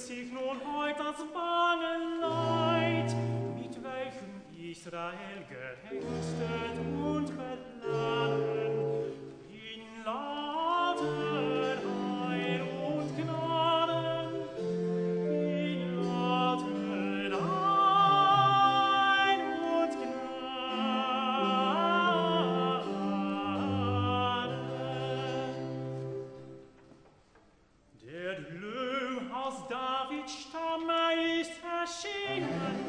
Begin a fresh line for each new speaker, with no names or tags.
sich nun heut das Bad. Greenwood.